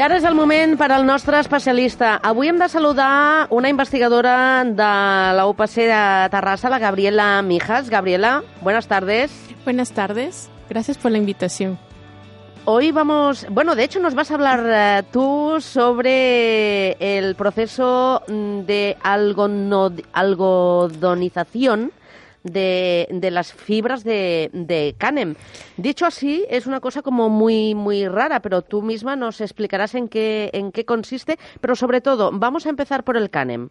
I ara és el moment per al nostre especialista. Avui hem de saludar una investigadora de la UPC de Terrassa, la Gabriela Mijas. Gabriela, buenas tardes. Buenas tardes. Gracias por la invitación. Hoy vamos, bueno, de hecho nos vas a hablar eh, tú sobre el proceso de algodonización de, de las fibras de, de Canem. Dicho así, es una cosa como muy, muy rara, pero tú misma nos explicarás en qué, en qué consiste, pero sobre todo, vamos a empezar por el Canem.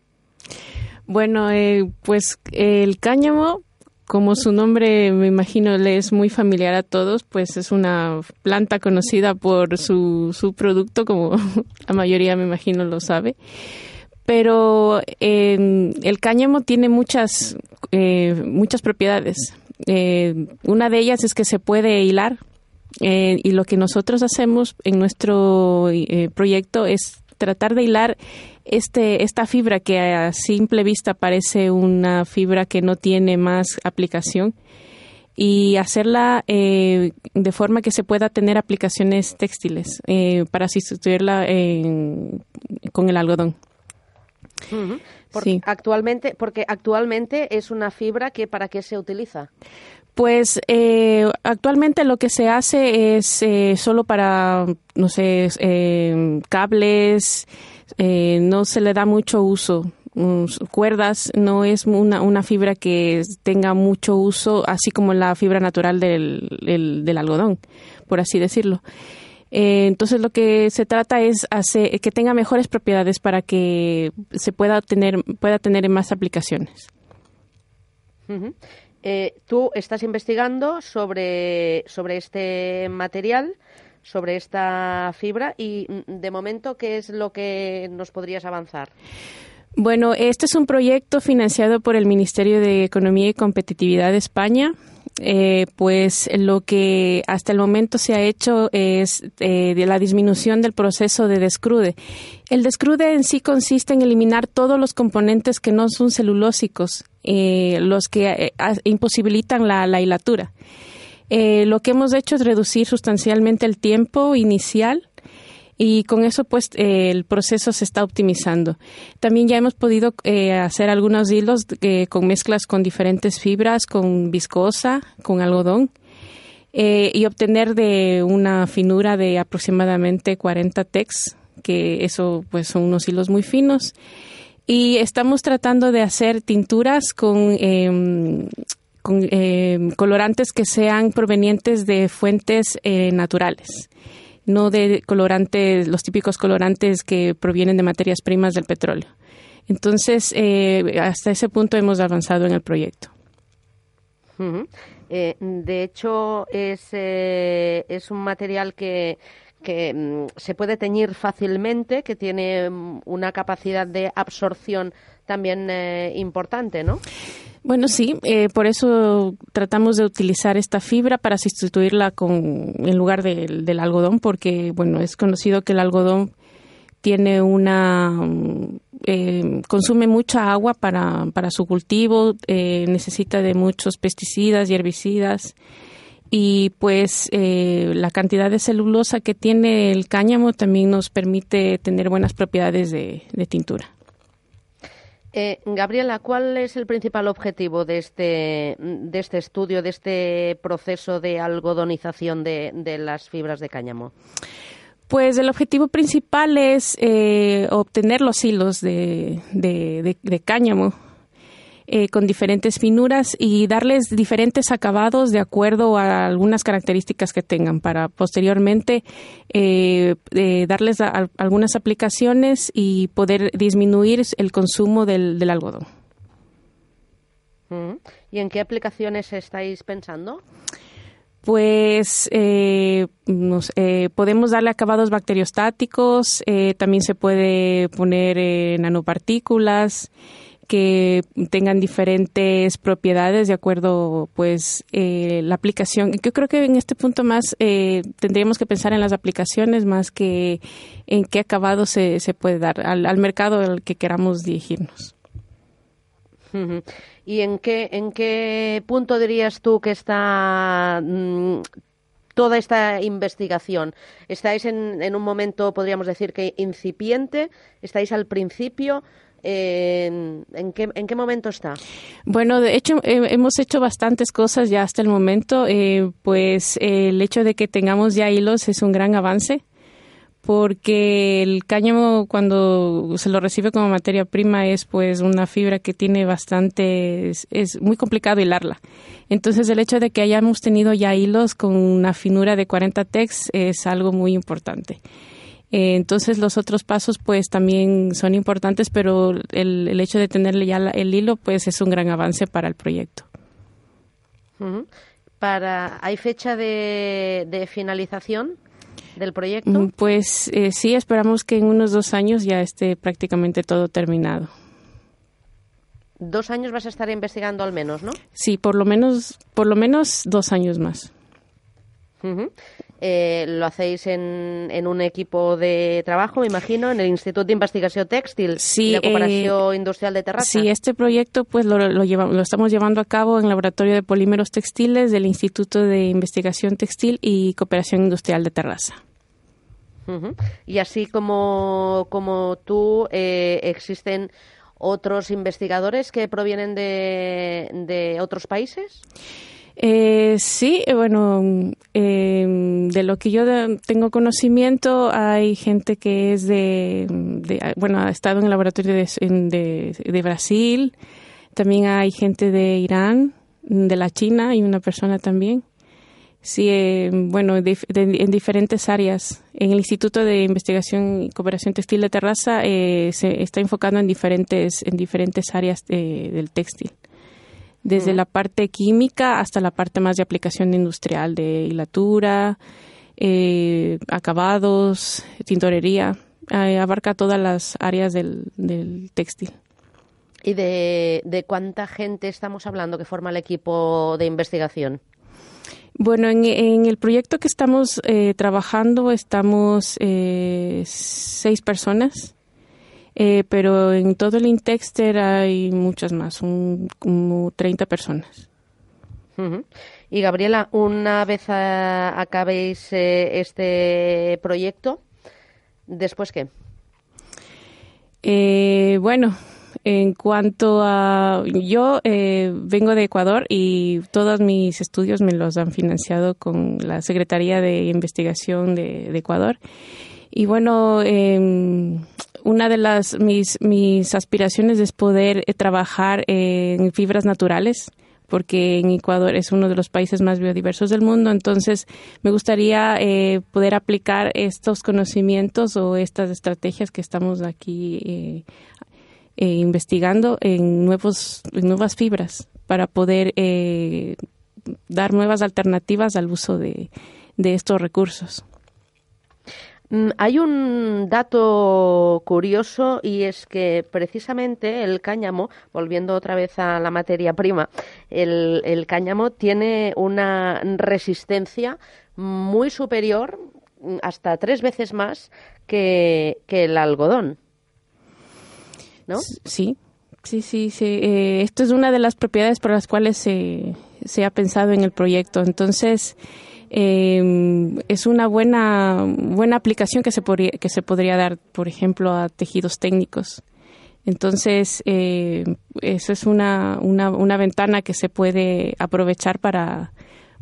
Bueno, eh, pues el cáñamo, como su nombre me imagino le es muy familiar a todos, pues es una planta conocida por su, su producto, como la mayoría me imagino lo sabe. Pero eh, el cáñamo tiene muchas, eh, muchas propiedades. Eh, una de ellas es que se puede hilar eh, y lo que nosotros hacemos en nuestro eh, proyecto es tratar de hilar este, esta fibra que a simple vista parece una fibra que no tiene más aplicación y hacerla eh, de forma que se pueda tener aplicaciones textiles para sustituirla en- con el algodón. Porque Sí. actualmente, porque actualmente es una fibra que para qué se utiliza. Pues eh, actualmente lo que se hace es eh, solo para, no sé, eh, cables, eh, no se le da mucho uso. Mm, Cuerdas no es una, una fibra que tenga mucho uso, así como la fibra natural del, del- del algodón, por así decirlo. Eh, entonces lo que se trata es hacer que tenga mejores propiedades para que se pueda tener pueda tener más aplicaciones. Eh, tú estás investigando sobre, sobre este material, sobre esta fibra y mm, de momento, ¿qué es lo que nos podrías avanzar? Bueno, este es un proyecto financiado por el Ministerio de Economía y Competitividad de España. Eh, pues lo que hasta el momento se ha hecho es eh, la disminución del proceso de descrude. El descrude en sí consiste en eliminar todos los componentes que no son celulósicos, eh, los que eh, imposibilitan la, la hilatura. Eh, lo que hemos hecho es reducir sustancialmente el tiempo inicial y con eso pues eh, el proceso se está optimizando. También ya hemos podido eh, hacer algunos hilos eh, con mezclas con diferentes fibras, con viscosa, con algodón y obtener de una finura de aproximadamente 40 tex, que eso pues son unos hilos muy finos. Y estamos tratando de hacer tinturas con, em, em, colorantes que sean provenientes de fuentes naturales no de colorantes, los típicos colorantes que provienen de materias primas del petróleo. Entonces, eh, hasta ese punto hemos avanzado en el proyecto. Eh, de hecho, es, eh, es un material que, que mm, se puede teñir fácilmente, que tiene mm, una capacidad de absorción también eh, importante, ¿no? Bueno, sí, eh, por eso tratamos de utilizar esta fibra para sustituirla con, en lugar del, algodón, porque, bueno, es conocido que el algodón tiene una mm, eh, consume mucha agua para, para su cultivo, eh, necesita de muchos pesticidas y herbicidas y pues eh, la cantidad de celulosa que tiene el cáñamo también nos permite tener buenas propiedades de, de tintura. Eh, Gabriela, ¿cuál es el principal objetivo de este, de este estudio, de este proceso de algodonización de, de las fibras de cáñamo? Pues el objetivo principal es eh, obtener los hilos de, de- de- de cáñamo eh, con diferentes finuras y darles diferentes acabados de acuerdo a algunas características que tengan para posteriormente eh, eh, darles a- a- algunas aplicaciones y poder disminuir el consumo del, del algodón. Ujú. ¿Y en qué aplicaciones estáis pensando? Pues eh, nos- eh, podemos darle acabados bacteriostáticos, eh, también se puede poner nanopartículas que tengan diferentes propiedades de acuerdo pues eh, la aplicación. Yo creo que en este punto más eh, tendríamos que pensar en las aplicaciones más que en qué acabado se, se puede dar al, al mercado al que queramos dirigirnos. ¿Y en qué, en qué punto dirías tú que está mm, toda esta investigación? ¿Estáis en, en un momento, podríamos decir que incipiente? ¿Estáis al principio? ¿En, qué, ¿En, qué, momento está? Bueno, de hecho, hemos hecho bastantes cosas ya hasta el momento. Eh, pues el hecho de que tengamos ya hilos es un gran avance porque el cáñamo cuando se lo recibe como materia prima es pues una fibra que tiene bastante es, muy complicado hilarla. Entonces el hecho de que hayamos tenido ya hilos con una finura de 40 tex es algo muy importante. Eh, entonces los otros pasos pues también son importantes, pero el, el hecho de tenerle ya el hilo pues es un gran avance para el proyecto. para, ¿Hay fecha de, de finalización del proyecto? Mm, pues eh, sí, esperamos que en unos dos años ya esté prácticamente todo terminado. Dos años vas a estar investigando al menos, ¿no? Sí, por lo menos, por lo menos dos años más. Eh, lo hacéis en, en, un equipo de trabajo, me imagino, en el Instituto de Investigación Textil sí, de Cooperación eh, Industrial de Terrassa. Sí, este proyecto pues lo, lo, lo, estamos llevando a cabo en el Laboratorio de Polímeros Textiles del Instituto de Investigación Textil y Cooperación Industrial de Terrassa. Y así como, como tú, eh, existen otros investigadores que provienen de, de otros países. Eh, sí, eh, bueno, em, de lo que yo tengo conocimiento, hay gente que es de, bueno, ha estado en el laboratorio de, Brasil, también hay gente de Irán, de la China, y una persona también. Sí, eh, bueno, en diferentes áreas. En el Instituto de Investigación y Cooperación Textil de Terraza se está enfocando en diferentes, en diferentes áreas del textil desde la parte química hasta la parte más de aplicación industrial, de hilatura, eh, acabados, tintorería, eh, abarca todas las áreas del, textil. ¿Y de, cuánta gente estamos hablando que forma el equipo de investigación? Bueno, en, el proyecto que estamos eh, trabajando estamos seis personas eh, pero en todo el Intexter hay muchas más, como 30 personas. Y Gabriela, una vez acabéis eh, este proyecto, ¿después qué? Eh, bueno, en cuanto a... Yo vengo de Ecuador y todos mis estudios me los han financiado con la Secretaría de Investigación de, de Ecuador. Y bueno, eh, una de las mis, mis aspiraciones es poder eh, trabajar en fibras naturales porque en Ecuador es uno de los países más biodiversos del mundo, entonces me gustaría eh, poder aplicar estos conocimientos o estas estrategias que estamos aquí eh, investigando en nuevos en nuevas fibras para poder dar nuevas alternativas al uso de, de estos recursos. Mm, hay un dato curioso y es que precisamente el cáñamo, volviendo otra vez a la materia prima, el, cáñamo tiene una resistencia muy superior, mm, hasta tres veces más que, el algodón. ¿No? Sí, sí, sí. sí. Eh, esto es una de las propiedades por las cuales se, se ha pensado en el proyecto. Entonces, eh, es una buena, buena aplicación que se, podría, que se podría dar, por ejemplo, a tejidos técnicos. Entonces, eh, eso es una, una, una, ventana que se puede aprovechar para,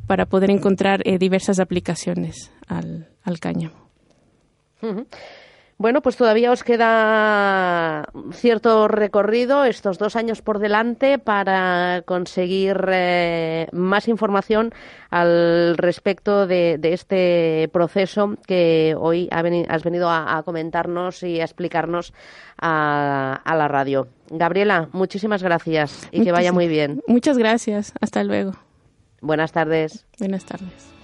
para poder encontrar eh, diversas aplicaciones al, al cáñamo. Bueno, pues todavía os queda cierto recorrido, estos dos años por delante, para conseguir eh, más información al respecto de, este proceso que hoy has venido a, comentarnos y a explicarnos a, la radio. Gabriela, muchísimas gracias y que vaya muy bien. Muchas gracias. Hasta luego. Buenas tardes. Buenas tardes.